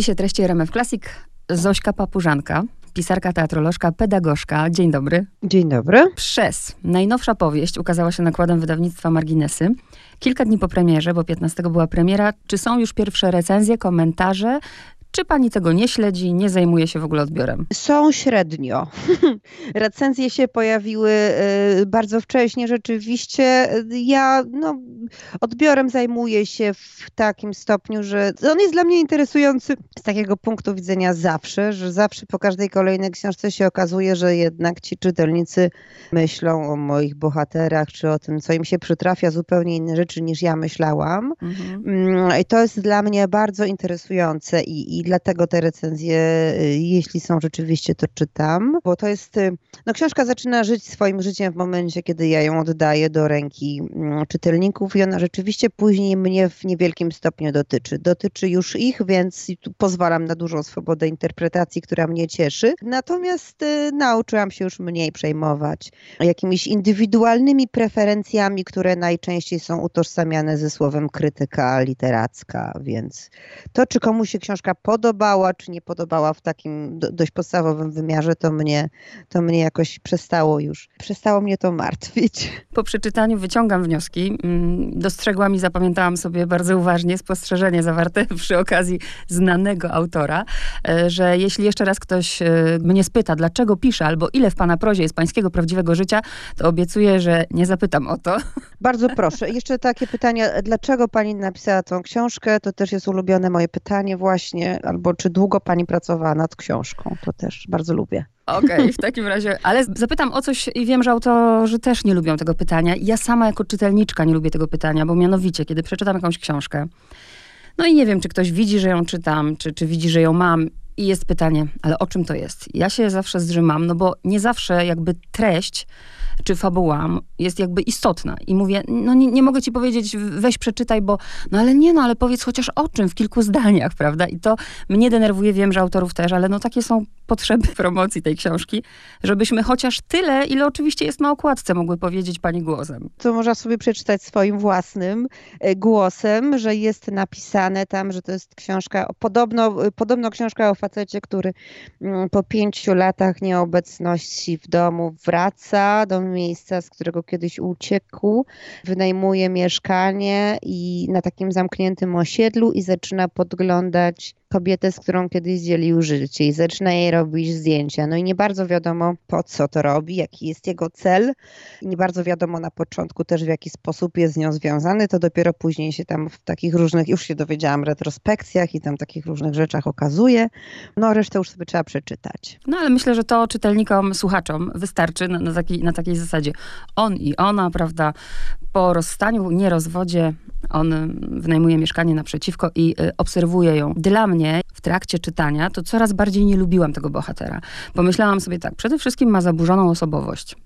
spisie treści RMF Classic Zośka Papużanka, pisarka, teatrolożka, pedagogzka. Dzień dobry. Dzień dobry. Przez. Najnowsza powieść ukazała się nakładem wydawnictwa Marginesy. Kilka dni po premierze, bo 15 była premiera. Czy są już pierwsze recenzje, komentarze? Czy pani tego nie śledzi, nie zajmuje się w ogóle odbiorem? Są średnio. Recenzje się pojawiły y, bardzo wcześnie. Rzeczywiście ja no, odbiorem zajmuję się w takim stopniu, że on jest dla mnie interesujący z takiego punktu widzenia zawsze, że zawsze po każdej kolejnej książce się okazuje, że jednak ci czytelnicy myślą o moich bohaterach, czy o tym, co im się przytrafia, zupełnie inne rzeczy niż ja myślałam. Mhm. Mm, I to jest dla mnie bardzo interesujące i i dlatego te recenzje, y, jeśli są rzeczywiście, to czytam, bo to jest, y, no książka zaczyna żyć swoim życiem w momencie, kiedy ja ją oddaję do ręki mm, czytelników i ona rzeczywiście później mnie w niewielkim stopniu dotyczy. Dotyczy już ich, więc pozwalam na dużą swobodę interpretacji, która mnie cieszy. Natomiast y, nauczyłam się już mniej przejmować jakimiś indywidualnymi preferencjami, które najczęściej są utożsamiane ze słowem krytyka literacka, więc to, czy komuś się książka podobała, czy nie podobała w takim dość podstawowym wymiarze, to mnie, to mnie jakoś przestało już, przestało mnie to martwić. Po przeczytaniu wyciągam wnioski. Mm, dostrzegłam i zapamiętałam sobie bardzo uważnie spostrzeżenie zawarte przy okazji znanego autora, e, że jeśli jeszcze raz ktoś e, mnie spyta, dlaczego piszę, albo ile w pana prozie jest pańskiego prawdziwego życia, to obiecuję, że nie zapytam o to. Bardzo proszę. Jeszcze takie pytanie, dlaczego pani napisała tą książkę? To też jest ulubione moje pytanie właśnie albo czy długo pani pracowała nad książką. To też bardzo lubię. Okej, okay, w takim razie, ale zapytam o coś i wiem, że autorzy też nie lubią tego pytania. Ja sama jako czytelniczka nie lubię tego pytania, bo mianowicie, kiedy przeczytam jakąś książkę, no i nie wiem, czy ktoś widzi, że ją czytam, czy, czy widzi, że ją mam i jest pytanie, ale o czym to jest? Ja się zawsze zrzymam, no bo nie zawsze jakby treść czy fabuła jest jakby istotna. I mówię, no nie, nie, mogę ci powiedzieć, weź przeczytaj, bo no ale nie, no ale powiedz chociaż o czym w kilku zdaniach, prawda? I to mnie denerwuje, wiem, że autorów też, ale no takie są potrzeby promocji tej książki, żebyśmy chociaż tyle, ile oczywiście jest na okładce, mogły powiedzieć pani głosem. To można sobie przeczytać swoim własnym e, głosem, że jest napisane tam, że to jest książka, podobno, podobno książka o facecie, który mm, po pięciu latach nieobecności w domu wraca do miejsca, z którego kiedyś uciekł, wynajmuje mieszkanie i na takim zamkniętym osiedlu i zaczyna podglądać kobietę, z którą kiedyś dzielił życie i zaczyna jej robić zdjęcia. No i nie bardzo wiadomo po co to robi, jaki jest jego cel. Nie bardzo wiadomo na początku też w jaki sposób jest z nią związany. To dopiero później się tam w takich różnych, już się dowiedziałam, retrospekcjach i tam takich różnych rzeczach okazuje. No resztę już sobie trzeba przeczytać. No ale myślę, że to czytelnikom, słuchaczom wystarczy na, na, taki, na takiej zasadzie. On i ona, prawda, po rozstaniu, nie rozwodzie, on wynajmuje mieszkanie naprzeciwko i y, obserwuje ją. Dla mnie w trakcie czytania to coraz bardziej nie lubiłam tego bohatera. Pomyślałam sobie tak, przede wszystkim ma zaburzoną osobowość.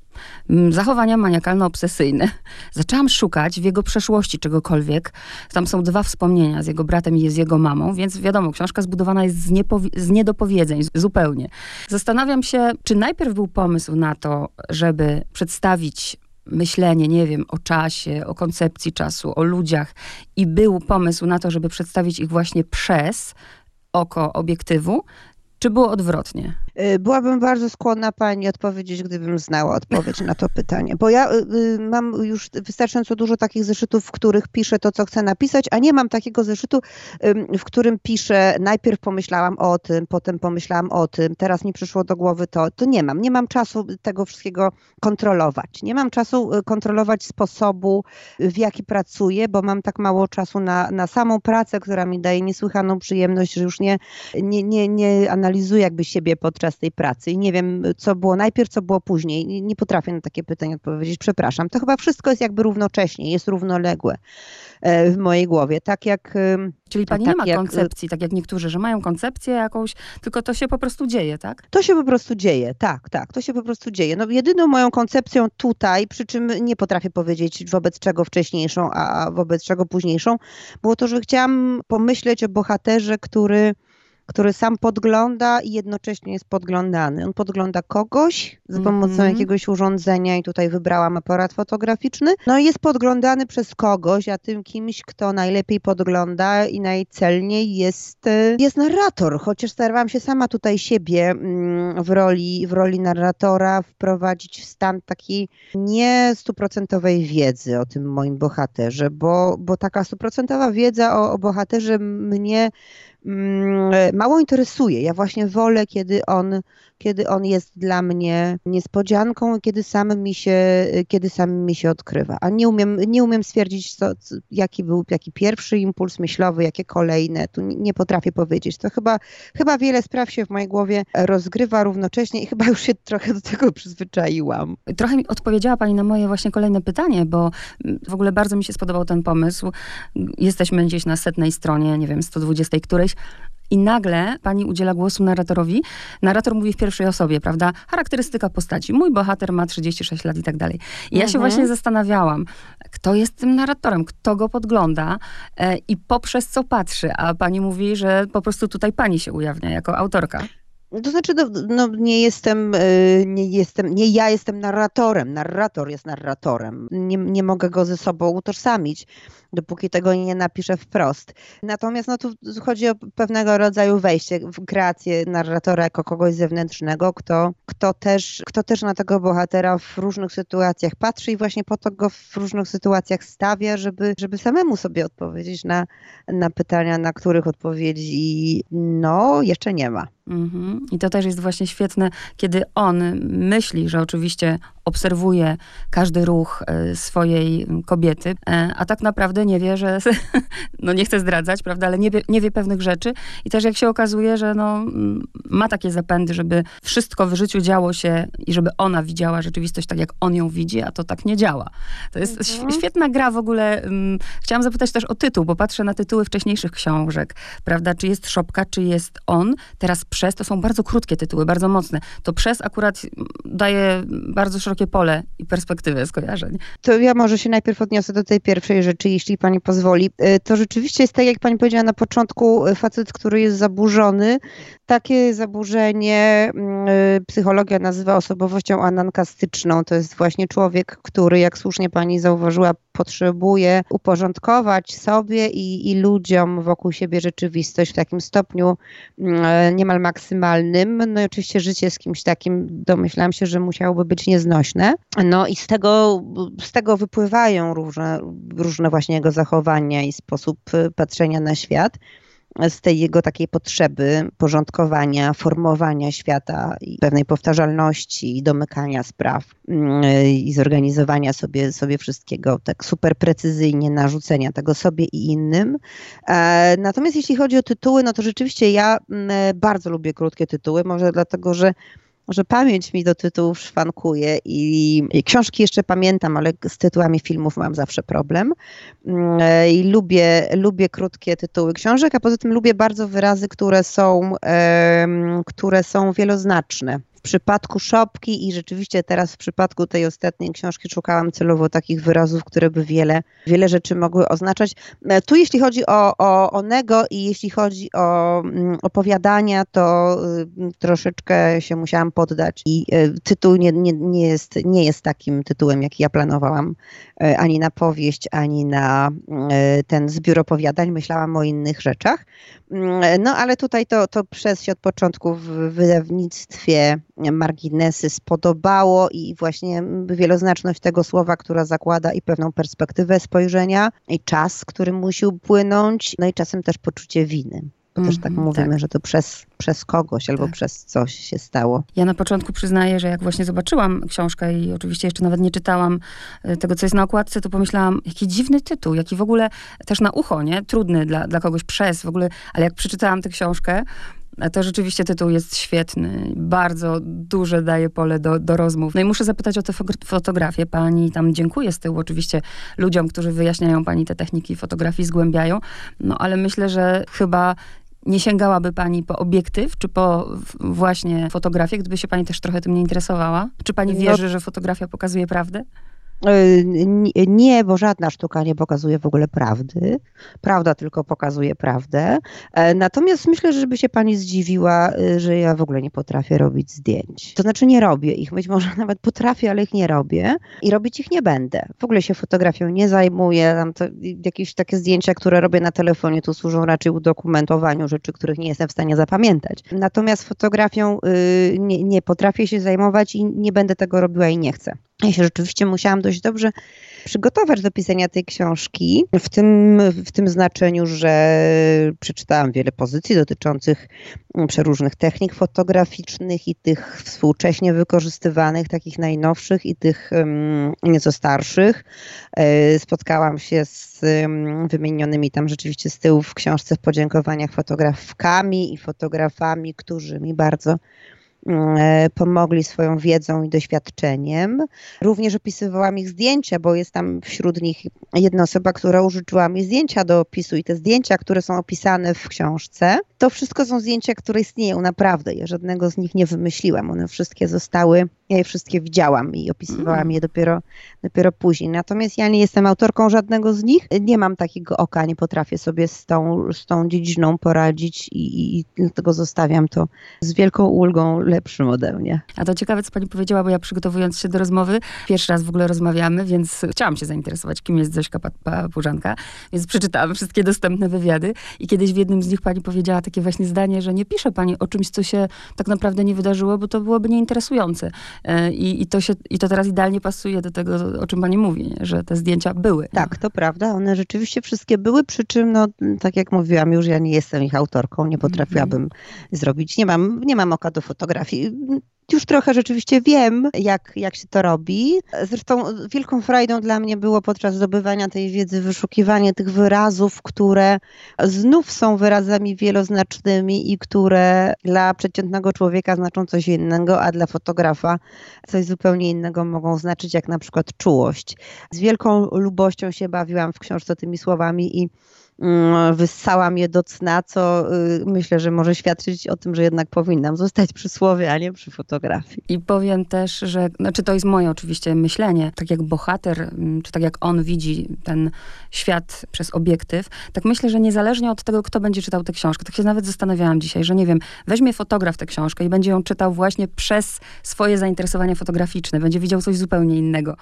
Zachowania maniakalno-obsesyjne. Zaczęłam szukać w jego przeszłości czegokolwiek. Tam są dwa wspomnienia z jego bratem i z jego mamą, więc wiadomo, książka zbudowana jest z, z niedopowiedzeń zupełnie. Zastanawiam się, czy najpierw był pomysł na to, żeby przedstawić myślenie, nie wiem, o czasie, o koncepcji czasu, o ludziach i był pomysł na to, żeby przedstawić ich właśnie przez oko obiektywu, czy było odwrotnie? Y, byłabym bardzo skłonna pani odpowiedzieć, gdybym znała odpowiedź na to pytanie, bo ja y, y, mam już wystarczająco dużo takich zeszytów, w których piszę to, co chcę napisać, a nie mam takiego zeszytu, w którym piszę, najpierw pomyślałam o tym, potem pomyślałam o tym, teraz mi przyszło do głowy to. To nie mam. Nie mam czasu tego wszystkiego kontrolować. Nie mam czasu kontrolować sposobu, w jaki pracuję, bo mam tak mało czasu na, na samą pracę, która mi daje niesłychaną przyjemność, że już nie, nie, nie, nie analizuję jakby siebie podczas podczas tej pracy i nie wiem, co było najpierw, co było później. Nie potrafię na takie pytanie odpowiedzieć, przepraszam. To chyba wszystko jest jakby równocześnie, jest równoległe e, w mojej głowie. Tak jak. Czyli pani tak nie ma jak, koncepcji, tak jak niektórzy, że mają koncepcję jakąś, tylko to się po prostu dzieje, tak? To się po prostu dzieje, tak, tak, to się po prostu dzieje. No jedyną moją koncepcją tutaj, przy czym nie potrafię powiedzieć wobec czego wcześniejszą, a wobec czego późniejszą, było to, że chciałam pomyśleć o bohaterze, który który sam podgląda i jednocześnie jest podglądany. On podgląda kogoś za pomocą Mhm. jakiegoś urządzenia i tutaj wybrałam aparat fotograficzny. No i jest podglądany przez kogoś, a tym kimś, kto najlepiej podgląda i najcelniej jest, e, jest narrator. Chociaż starałam się sama tutaj siebie mm, w roli, w roli narratora wprowadzić w stan takiej nie stuprocentowej wiedzy o tym moim bohaterze, bo, bo taka stuprocentowa wiedza o, o bohaterze mnie mm, mało interesuje. Ja właśnie wolę, kiedy on, kiedy on jest dla mnie niespodzianką, kiedy sam mi się, kiedy sam mi się odkrywa. A nie umiem, nie umiem stwierdzić, co, co, jaki był jaki pierwszy impuls myślowy, jakie kolejne. Tu nie, potrafię powiedzieć. To chyba, chyba wiele spraw się w mojej głowie rozgrywa równocześnie i chyba już się trochę do tego przyzwyczaiłam. Trochę mi odpowiedziała Pani na moje właśnie kolejne pytanie, bo w ogóle bardzo mi się spodobał ten pomysł. Jesteśmy gdzieś na setnej stronie, nie wiem, 120 którejś. I nagle pani udziela głosu narratorowi. Narrator mówi w pierwszej osobie, prawda? Charakterystyka postaci. Mój bohater ma 36 lat i tak dalej. I ja się Mhm. właśnie zastanawiałam, kto jest tym narratorem, kto go podgląda e, i poprzez co patrzy. A pani mówi, że po prostu tutaj pani się ujawnia jako autorka. To znaczy, no, no, nie jestem, y, nie jestem, nie ja jestem narratorem, narrator jest narratorem. Nie, nie mogę go ze sobą utożsamić, dopóki tego nie napiszę wprost. Natomiast no, tu chodzi o pewnego rodzaju wejście w kreację narratora jako kogoś zewnętrznego, kto, kto, też, kto też na tego bohatera w różnych sytuacjach patrzy i właśnie po to go w różnych sytuacjach stawia, żeby, żeby samemu sobie odpowiedzieć na, na pytania, na których odpowiedzi no jeszcze nie ma. Mhm. I to też jest właśnie świetne, kiedy on myśli, że oczywiście obserwuje każdy ruch e, swojej kobiety, e, a tak naprawdę nie wie, że, no nie chce zdradzać, prawda, ale nie wie, nie wie pewnych rzeczy. I też jak się okazuje, że no, mm, ma takie zapędy, żeby wszystko w życiu działo się i żeby ona widziała rzeczywistość tak, jak on ją widzi, a to tak nie działa. To jest Mhm. św- świetna gra w ogóle. mm, Chciałam zapytać też o tytuł, bo patrzę na tytuły wcześniejszych książek, prawda, czy jest Szopka, czy jest on. Teraz przez, to są bardzo krótkie tytuły, bardzo mocne. To przez akurat mm, daje bardzo szerokie pole i perspektywę skojarzeń. To ja może się najpierw odniosę do tej pierwszej rzeczy, jeśli pani pozwoli. Y, To rzeczywiście jest tak, jak pani powiedziała na początku, y, facet, który jest zaburzony. Takie zaburzenie mm, y, psychologia nazywa osobowością anankastyczną. To jest właśnie człowiek, który, jak słusznie pani zauważyła, potrzebuje uporządkować sobie i, i ludziom wokół siebie rzeczywistość w takim stopniu mm, niemal maksymalnym. No i oczywiście życie z kimś takim, domyślam się, że musiałoby być nieznośne. No i z tego, z tego wypływają różne, różne właśnie jego zachowania i sposób y, patrzenia na świat. Z tej jego takiej potrzeby porządkowania, formowania świata i pewnej powtarzalności i domykania spraw mm, i zorganizowania sobie, sobie wszystkiego tak super precyzyjnie, narzucenia tego sobie i innym. E, Natomiast jeśli chodzi o tytuły, no to rzeczywiście ja mm, bardzo lubię krótkie tytuły, może dlatego, że że pamięć mi do tytułów szwankuje i, i książki jeszcze pamiętam, ale z tytułami filmów mam zawsze problem. Mm, e, I lubię, lubię krótkie tytuły książek, a poza tym lubię bardzo wyrazy, które są, które są wieloznaczne. Przypadku szopki i rzeczywiście teraz w przypadku tej ostatniej książki szukałam celowo takich wyrazów, które by wiele, wiele rzeczy mogły oznaczać. E, Tu jeśli chodzi o, o, o i jeśli chodzi o mm, opowiadania, to y, troszeczkę się musiałam poddać i y, tytuł nie, nie, nie, jest, nie jest takim tytułem, jaki ja planowałam, y, ani na powieść, ani na ten zbiór opowiadań. Myślałam o innych rzeczach. Mm, No ale tutaj to, to przez się od początku w wydawnictwie marginesy spodobało i właśnie wieloznaczność tego słowa, która zakłada i pewną perspektywę spojrzenia, i czas, który musi upłynąć, no i czasem też poczucie winy. Bo też tak Mhm, mówimy, tak. że to przez, przez kogoś albo Tak. przez coś się stało. Ja na początku przyznaję, że jak właśnie zobaczyłam książkę i oczywiście jeszcze nawet nie czytałam e, tego, co jest na okładce, to pomyślałam, jaki dziwny tytuł, jaki w ogóle też na ucho, nie? Trudny dla, dla kogoś przez w ogóle, ale jak przeczytałam tę książkę, to rzeczywiście tytuł jest świetny. Bardzo duże daje pole do, do rozmów. No i muszę zapytać o tę fog- fotografię. Pani tam dziękuję z tyłu oczywiście ludziom, którzy wyjaśniają pani te techniki fotografii, zgłębiają. No ale myślę, że chyba nie sięgałaby pani po obiektyw, czy po właśnie fotografię, gdyby się pani też trochę tym nie interesowała? Czy pani No- wierzy, że fotografia pokazuje prawdę? Nie, bo żadna sztuka nie pokazuje w ogóle prawdy. Prawda tylko pokazuje prawdę. E, natomiast myślę, żeby się pani zdziwiła, e, że ja w ogóle nie potrafię robić zdjęć. To znaczy nie robię ich, być może nawet potrafię, ale ich nie robię i robić ich nie będę. W ogóle się fotografią nie zajmuję. Tam to, jakieś takie zdjęcia, które robię na telefonie, to służą raczej udokumentowaniu rzeczy, których nie jestem w stanie zapamiętać. Natomiast fotografią y, nie, nie potrafię się zajmować i nie będę tego robiła i nie chcę. Ja się rzeczywiście musiałam dość dobrze przygotować do pisania tej książki, w tym, w tym znaczeniu, że przeczytałam wiele pozycji dotyczących przeróżnych technik fotograficznych i tych współcześnie wykorzystywanych, takich najnowszych i tych nieco starszych. E, spotkałam się z wymienionymi tam rzeczywiście z tyłu w książce w podziękowaniach fotografkami i fotografami, którzy mi bardzo pomogli swoją wiedzą i doświadczeniem. Również opisywałam ich zdjęcia, bo jest tam wśród nich jedna osoba, która użyczyła mi zdjęcia do opisu i te zdjęcia, które są opisane w książce, to wszystko są zdjęcia, które istnieją naprawdę. Ja żadnego z nich nie wymyśliłam. One wszystkie zostały ja je wszystkie widziałam i opisywałam mm. je dopiero, dopiero później. Natomiast ja nie jestem autorką żadnego z nich. Nie mam takiego oka, nie potrafię sobie z tą, z tą dziedziną poradzić i, i dlatego zostawiam to z wielką ulgą lepszym ode mnie. A to ciekawe, co pani powiedziała, bo ja przygotowując się do rozmowy, pierwszy raz w ogóle rozmawiamy, więc chciałam się zainteresować, kim jest Zośka Papużanka, więc przeczytałam wszystkie dostępne wywiady i kiedyś w jednym z nich pani powiedziała takie właśnie zdanie, że nie pisze pani o czymś, co się tak naprawdę nie wydarzyło, bo to byłoby nieinteresujące. E, I, i, to się, I to teraz idealnie pasuje do tego, o czym pani mówi, nie? że te zdjęcia były. Tak, to prawda. One rzeczywiście wszystkie były, przy czym, no, tak jak mówiłam już, ja nie jestem ich autorką, nie potrafiłabym mm -hmm. zrobić. Nie mam, nie mam oka do fotografii już trochę rzeczywiście wiem, jak, jak się to robi. Zresztą wielką frajdą dla mnie było podczas zdobywania tej wiedzy wyszukiwanie tych wyrazów, które znów są wyrazami wieloznacznymi i które dla przeciętnego człowieka znaczą coś innego, a dla fotografa coś zupełnie innego mogą znaczyć, jak na przykład czułość. Z wielką lubością się bawiłam w książce tymi słowami i wyssałam je do cna, co y, myślę, że może świadczyć o tym, że jednak powinnam zostać przy słowie, a nie przy fotografii. I powiem też, że, znaczy to jest moje oczywiście myślenie, tak jak bohater, mm, czy tak jak on widzi ten świat przez obiektyw, tak myślę, że niezależnie od tego, kto będzie czytał tę książkę, tak się nawet zastanawiałam dzisiaj, że nie wiem, weźmie fotograf tę książkę i będzie ją czytał właśnie przez swoje zainteresowania fotograficzne, będzie widział coś zupełnie innego.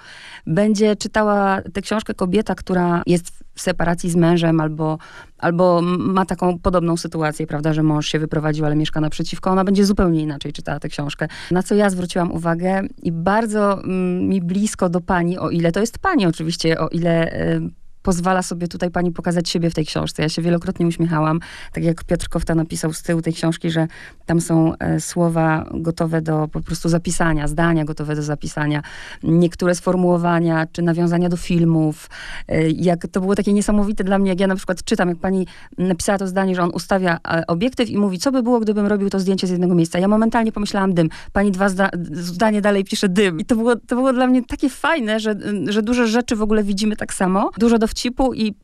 Będzie czytała tę książkę kobieta, która jest w separacji z mężem albo, albo ma taką podobną sytuację, prawda, że mąż się wyprowadził, ale mieszka naprzeciwko, ona będzie zupełnie inaczej czytała tę książkę. Na co ja zwróciłam uwagę i bardzo mm, mi blisko do pani, o ile to jest pani oczywiście, o ile pozwala sobie tutaj pani pokazać siebie w tej książce. Ja się wielokrotnie uśmiechałam, tak jak Piotr Kofta napisał z tyłu tej książki, że tam są e, słowa gotowe do po prostu zapisania, zdania gotowe do zapisania, niektóre sformułowania, czy nawiązania do filmów. E, jak to było takie niesamowite dla mnie, jak ja na przykład czytam, jak pani napisała to zdanie, że on ustawia e, obiektyw i mówi, co by było, gdybym robił to zdjęcie z jednego miejsca. Ja momentalnie pomyślałam dym. Pani dwa zda zdanie dalej pisze dym. I to było, to było dla mnie takie fajne, że, że dużo rzeczy w ogóle widzimy tak samo. Dużo do dowcipu i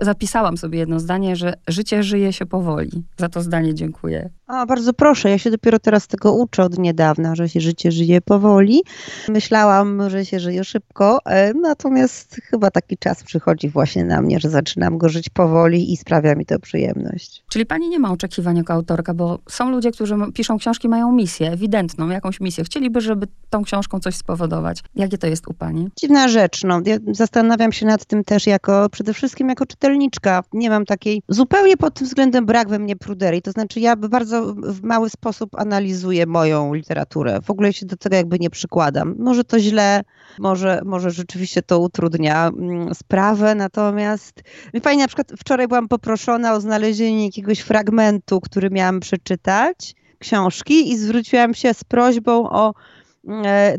zapisałam sobie jedno zdanie, że życie żyje się powoli. Za to zdanie dziękuję. A, bardzo proszę, ja się dopiero teraz tego uczę od niedawna, że się życie żyje powoli. Myślałam, że się żyje szybko, e, natomiast chyba taki czas przychodzi właśnie na mnie, że zaczynam go żyć powoli i sprawia mi to przyjemność. Czyli pani nie ma oczekiwań jako autorka, bo są ludzie, którzy piszą książki, mają misję, ewidentną, jakąś misję. Chcieliby, żeby tą książką coś spowodować. Jakie to jest u pani? Dziwna rzecz, no. Ja zastanawiam się nad tym też jako, przede wszystkim jako czytelniczka. Nie mam takiej, zupełnie pod tym względem brak we mnie pruderii. To znaczy ja bardzo w mały sposób analizuję moją literaturę. W ogóle się do tego jakby nie przykładam. Może to źle, może, może rzeczywiście to utrudnia mm, sprawę, natomiast fajnie, na przykład wczoraj byłam poproszona o znalezienie jakiegoś fragmentu, który miałam przeczytać, książki i zwróciłam się z prośbą o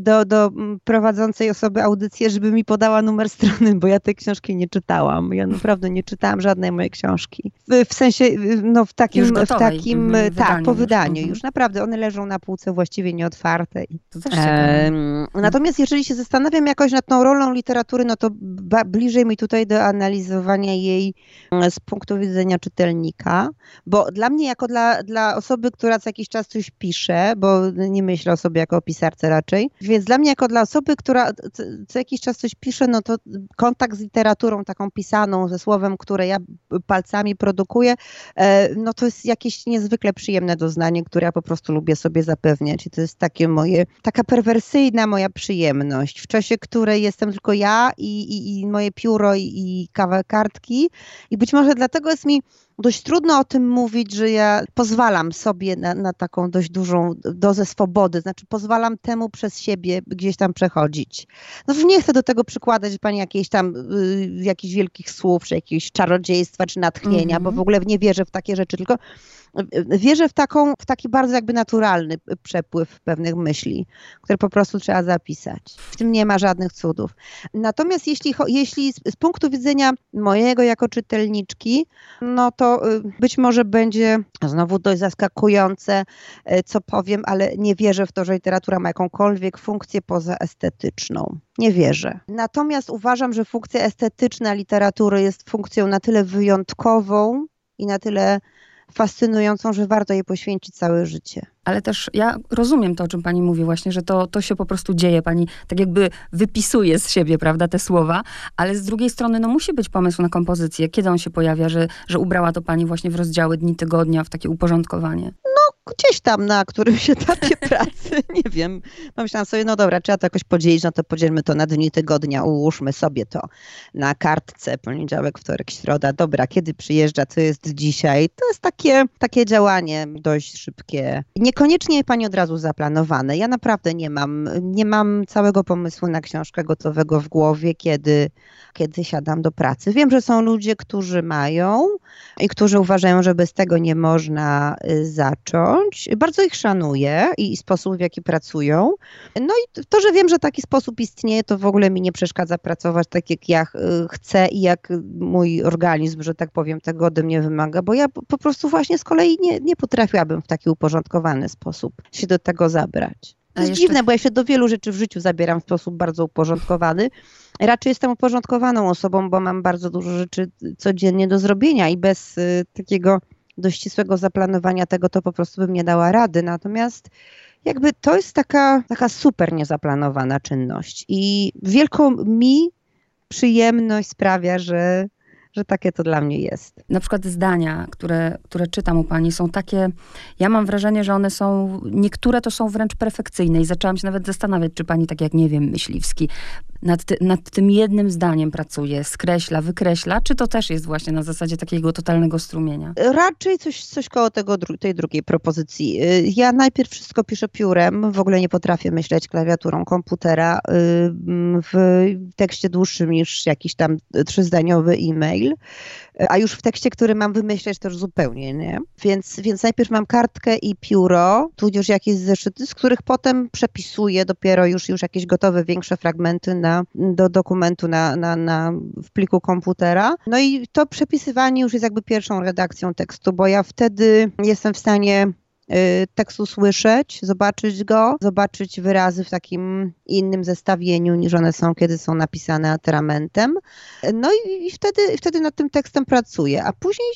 do, do prowadzącej osoby audycję, żeby mi podała numer strony, bo ja tej książki nie czytałam. Ja naprawdę nie czytałam żadnej mojej książki. W, w sensie, no w takim, w takim mm, tak, po wydaniu. Już. już naprawdę one leżą na półce właściwie nieotwarte. E, natomiast jeżeli się zastanawiam jakoś nad tą rolą literatury, no to bliżej mi tutaj do analizowania jej mm, z punktu widzenia czytelnika, bo dla mnie, jako dla, dla osoby, która co jakiś czas coś pisze, bo nie myślę o sobie jako o pisarce raczej. Więc dla mnie, jako dla osoby, która co jakiś czas coś pisze, no to kontakt z literaturą taką pisaną, ze słowem, które ja palcami produkuję, e, no to jest jakieś niezwykle przyjemne doznanie, które ja po prostu lubię sobie zapewniać. I to jest takie moje, taka perwersyjna moja przyjemność, w czasie której jestem tylko ja i, i, i moje pióro i, i kawę kartki. I być może dlatego jest mi dość trudno o tym mówić, że ja pozwalam sobie na, na, taką dość dużą dozę swobody, znaczy pozwalam temu przez siebie gdzieś tam przechodzić. No nie chcę do tego przykładać pani jakiejś tam y, jakichś wielkich słów, czy jakiegoś czarodziejstwa, czy natchnienia, mm -hmm. bo w ogóle nie wierzę w takie rzeczy, tylko wierzę w, taką, w taki bardzo jakby naturalny przepływ pewnych myśli, które po prostu trzeba zapisać. W tym nie ma żadnych cudów. Natomiast jeśli, jeśli z punktu widzenia mojego jako czytelniczki, no to y, być może będzie znowu dość zaskakujące, y, co powiem, ale nie wierzę w to, że literatura ma jakąkolwiek funkcję poza estetyczną. Nie wierzę. Natomiast uważam, że funkcja estetyczna literatury jest funkcją na tyle wyjątkową i na tyle fascynującą, że warto jej poświęcić całe życie. Ale też ja rozumiem to, o czym pani mówi właśnie, że to, to się po prostu dzieje. Pani tak jakby wypisuje z siebie, prawda, te słowa, ale z drugiej strony, no musi być pomysł na kompozycję. Kiedy on się pojawia, że, że ubrała to pani właśnie w rozdziały dni tygodnia, w takie uporządkowanie? Gdzieś tam na którymś etapie pracy, nie wiem, pomyślałam sobie, no dobra, trzeba to jakoś podzielić, no to podzielmy to na dni tygodnia, ułóżmy sobie to na kartce, poniedziałek, wtorek, środa, dobra, kiedy przyjeżdża, co jest dzisiaj, to jest takie, takie działanie dość szybkie. Niekoniecznie pani od razu zaplanowane, ja naprawdę nie mam, nie mam całego pomysłu na książkę gotowego w głowie, kiedy, kiedy siadam do pracy. Wiem, że są ludzie, którzy mają i którzy uważają, że bez tego nie można y, bardzo ich szanuję i sposób, w jaki pracują. No i to, że wiem, że taki sposób istnieje, to w ogóle mi nie przeszkadza pracować tak, jak ja y, chcę i jak mój organizm, że tak powiem, tego ode mnie wymaga, bo ja po prostu właśnie z kolei nie, nie potrafiłabym w taki uporządkowany sposób się do tego zabrać. To jest jeszcze... dziwne, bo ja się do wielu rzeczy w życiu zabieram w sposób bardzo uporządkowany. Raczej jestem uporządkowaną osobą, bo mam bardzo dużo rzeczy codziennie do zrobienia i bez y, takiego do ścisłego zaplanowania tego, to po prostu bym nie dała rady. Natomiast jakby to jest taka, taka super niezaplanowana czynność i wielką mi przyjemność sprawia, że, że takie to dla mnie jest. Na przykład zdania, które, które czytam u pani są takie, ja mam wrażenie, że one są, niektóre to są wręcz perfekcyjne i zaczęłam się nawet zastanawiać, czy pani tak jak, nie wiem, Myśliwski, nad, ty, nad tym jednym zdaniem pracuje, skreśla, wykreśla, czy to też jest właśnie na zasadzie takiego totalnego strumienia? Raczej coś, coś koło tego, tej drugiej propozycji. Y, ja najpierw wszystko piszę piórem, w ogóle nie potrafię myśleć klawiaturą komputera y, w tekście dłuższym niż jakiś tam trzyzdaniowy e-mail a już w tekście, który mam wymyśleć, już zupełnie, nie? Więc, więc najpierw mam kartkę i pióro, tudzież jakieś zeszyty, z których potem przepisuję dopiero już, już jakieś gotowe, większe fragmenty na, do dokumentu na, na, na, w pliku komputera. No i to przepisywanie już jest jakby pierwszą redakcją tekstu, bo ja wtedy jestem w stanie tekstu słyszeć, zobaczyć go, zobaczyć wyrazy w takim innym zestawieniu niż one są, kiedy są napisane atramentem. No i, i wtedy, wtedy nad tym tekstem pracuję, a później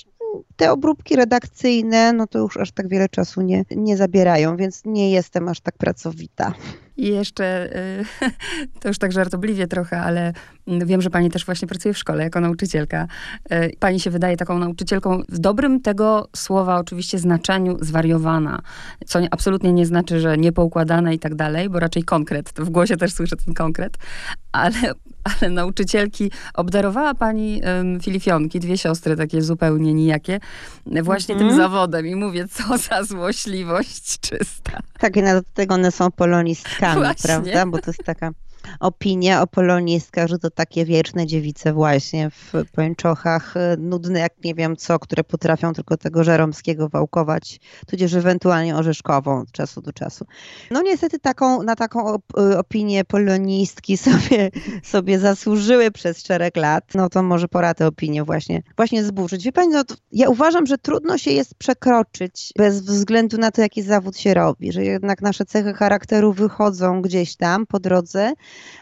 te obróbki redakcyjne, no to już aż tak wiele czasu nie, nie zabierają, więc nie jestem aż tak pracowita. I jeszcze, y, to już tak żartobliwie trochę, ale wiem, że pani też właśnie pracuje w szkole jako nauczycielka. Y, pani się wydaje taką nauczycielką w dobrym tego słowa oczywiście znaczeniu zwariowana, co absolutnie nie znaczy, że niepoukładana i tak dalej, bo raczej konkret. W głosie też słyszę ten konkret, ale, ale nauczycielki obdarowała pani um, filifionki, dwie siostry takie zupełnie nijakie, właśnie mm -hmm. tym zawodem i mówię, co za złośliwość czysta. Tak, i do tego one są polonistkami, właśnie. prawda? Bo to jest taka opinie o polonistkach, że to takie wieczne dziewice właśnie w pończochach, e, nudne jak nie wiem co, które potrafią tylko tego żeromskiego wałkować, tudzież ewentualnie orzeszkową od czasu do czasu. No niestety taką, na taką e, opinię polonistki sobie, sobie zasłużyły przez szereg lat. No to może pora tę opinię właśnie, właśnie zburzyć. Wie pani, no, ja uważam, że trudno się jest przekroczyć bez względu na to, jaki zawód się robi, że jednak nasze cechy charakteru wychodzą gdzieś tam po drodze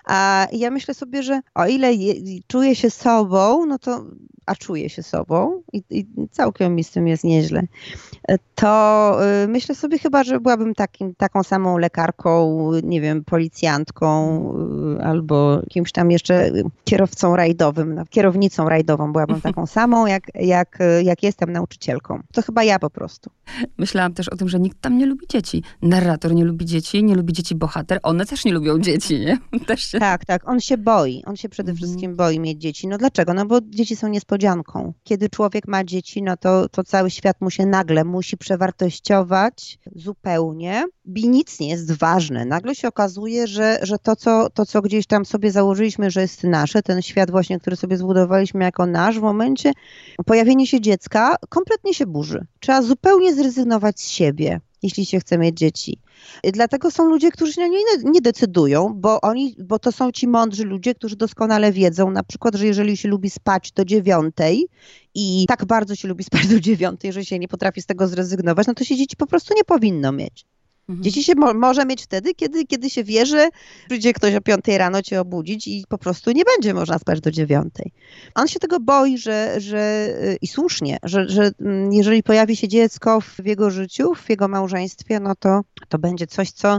a ja myślę sobie, że o ile je, czuję się sobą, no to a czuję się sobą i, i całkiem mi z tym jest nieźle, to y, myślę sobie chyba, że byłabym takim, taką samą lekarką, nie wiem, policjantką y, albo kimś tam jeszcze kierowcą rajdowym, no, kierownicą rajdową byłabym taką samą, jak, jak, jak jestem nauczycielką. To chyba ja po prostu. Myślałam też o tym, że nikt tam nie lubi dzieci. Narrator nie lubi dzieci, nie lubi dzieci bohater. One też nie lubią dzieci, nie? Się... Tak, tak. On się boi. On się przede Mhm. wszystkim boi mieć dzieci. No dlaczego? No bo dzieci są niespodzianką. Kiedy człowiek ma dzieci, no to, to cały świat mu się nagle musi przewartościować zupełnie i nic nie jest ważne. Nagle się okazuje, że, że to, co, to, co gdzieś tam sobie założyliśmy, że jest nasze, ten świat właśnie, który sobie zbudowaliśmy jako nasz, w momencie pojawienia się dziecka kompletnie się burzy. Trzeba zupełnie zrezygnować z siebie, jeśli się chce mieć dzieci. Dlatego są ludzie, którzy się nie, nie decydują, bo oni, bo to są ci mądrzy ludzie, którzy doskonale wiedzą, na przykład, że jeżeli się lubi spać do dziewiątej i tak bardzo się lubi spać do dziewiątej, że się nie potrafi z tego zrezygnować, no to się dzieci po prostu nie powinno mieć. Mhm. Dzieci się mo- może mieć wtedy, kiedy, kiedy się wie, że przyjdzie ktoś o piątej rano cię obudzić i po prostu nie będzie można spać do dziewiątej. On się tego boi, że, że y, i słusznie, że, że mm, jeżeli pojawi się dziecko w jego życiu, w jego małżeństwie, no to, to będzie coś, co,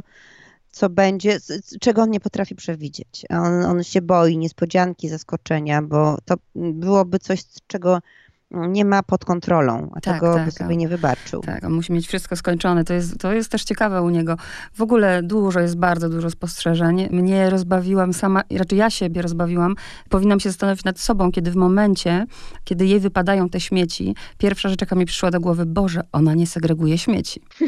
co będzie, czego on nie potrafi przewidzieć. On, on się boi niespodzianki, zaskoczenia, bo to byłoby coś, czego nie ma pod kontrolą, a Tak, tego tak, by sobie tak. nie wybaczył. Tak, on musi mieć wszystko skończone. To jest, to jest też ciekawe u niego. W ogóle dużo jest bardzo dużo spostrzeżeń. Mnie rozbawiłam sama, raczej ja siebie rozbawiłam. Powinnam się zastanowić nad sobą, kiedy w momencie, kiedy jej wypadają te śmieci, pierwsza rzecz, jaka mi przyszła do głowy, Boże, ona nie segreguje śmieci.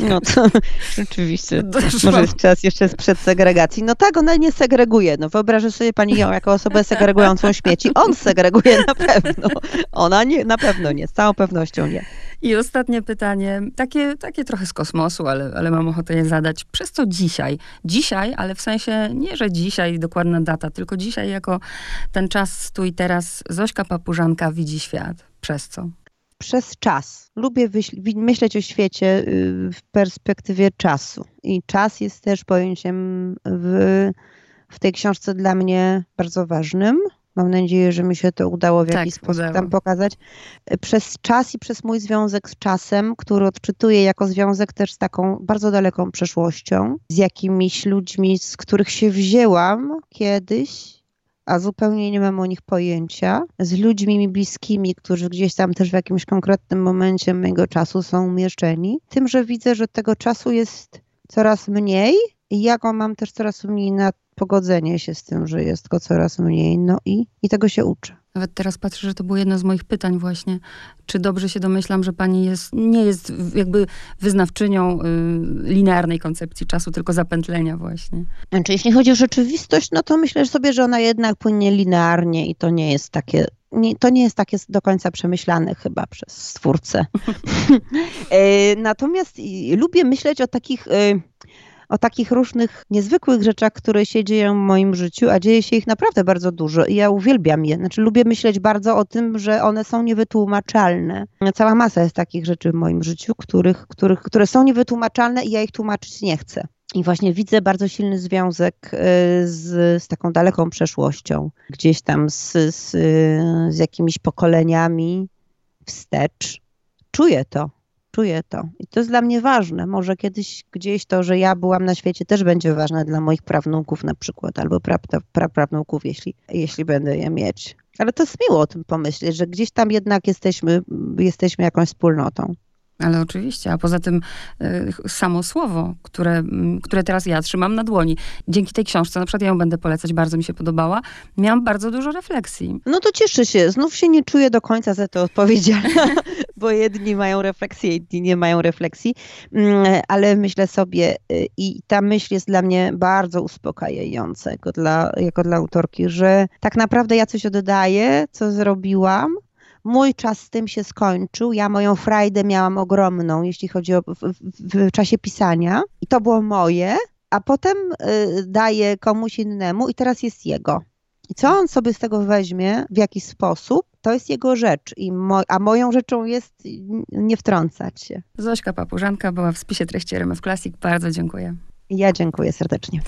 No to rzeczywiście. Doszłam. Może jest czas jeszcze przed segregacji. No tak, ona nie segreguje. No wyobrażę sobie pani ją jako osobę segregującą śmieci. On segreguje na pewno. Ona nie, na pewno nie, z całą pewnością nie. I ostatnie pytanie, takie, takie trochę z kosmosu, ale, ale mam ochotę je zadać. Przez co dzisiaj? Dzisiaj, ale w sensie nie, że dzisiaj dokładna data, tylko dzisiaj jako ten czas tu i teraz Zośka Papużanka widzi świat. Przez co? Przez czas. Lubię myśleć o świecie y, w perspektywie czasu. I czas jest też pojęciem w, w tej książce dla mnie bardzo ważnym. Mam nadzieję, że mi się to udało w Tak, jakiś sposób udało. tam pokazać. Przez czas i przez mój związek z czasem, który odczytuję jako związek też z taką bardzo daleką przeszłością, z jakimiś ludźmi, z których się wzięłam kiedyś, a zupełnie nie mam o nich pojęcia, z ludźmi mi bliskimi, którzy gdzieś tam też w jakimś konkretnym momencie mojego czasu są umieszczeni, tym, że widzę, że tego czasu jest coraz mniej i ja go mam też coraz mniej na pogodzenie się z tym, że jest go coraz mniej, no i, i tego się uczę. Nawet teraz patrzę, że to było jedno z moich pytań właśnie. Czy dobrze się domyślam, że pani jest, nie jest jakby wyznawczynią y, linearnej koncepcji czasu, tylko zapętlenia właśnie. Znaczy, jeśli chodzi o rzeczywistość, no to myślę sobie, że ona jednak płynie linearnie i to nie jest takie, nie, to nie jest takie do końca przemyślane chyba przez stwórcę. E, Natomiast i- lubię myśleć o takich, e, o takich różnych niezwykłych rzeczach, które się dzieją w moim życiu, a dzieje się ich naprawdę bardzo dużo i ja uwielbiam je. Znaczy, lubię myśleć bardzo o tym, że one są niewytłumaczalne. Cała masa jest takich rzeczy w moim życiu, których, których, które są niewytłumaczalne i ja ich tłumaczyć nie chcę. I właśnie widzę bardzo silny związek y, z, z taką daleką przeszłością, gdzieś tam z, z, y, z jakimiś pokoleniami wstecz. Czuję to, czuję to. I to jest dla mnie ważne. Może kiedyś gdzieś to, że ja byłam na świecie, też będzie ważne dla moich prawnuków na przykład, albo pra, jeśli, jeśli będę je mieć. Ale to jest miło o tym pomyśleć, że gdzieś tam jednak jesteśmy, jesteśmy jakąś wspólnotą. Ale oczywiście, a poza tym y, samo słowo, które, mm, które teraz ja trzymam na dłoni. Dzięki tej książce, na przykład ja ją będę polecać, bardzo mi się podobała, miałam bardzo dużo refleksji. No to cieszę się. Znów się nie czuję do końca za to odpowiedzialna, bo jedni mają refleksję, inni nie mają refleksji, Mm, ale myślę sobie y, i ta myśl jest dla mnie bardzo uspokajająca jako dla, jako dla autorki, że tak naprawdę ja coś oddaję, co zrobiłam. Mój czas z tym się skończył. Ja moją frajdę miałam ogromną, jeśli chodzi o w, w, w czasie pisania. I to było moje, a potem y, daję komuś innemu i teraz jest jego. I co on sobie z tego weźmie, w jaki sposób, to jest jego rzecz. I mo- a moją rzeczą jest nie wtrącać się. Zośka Papużanka była w spisie treści RMF Classic. Bardzo dziękuję. Ja dziękuję serdecznie.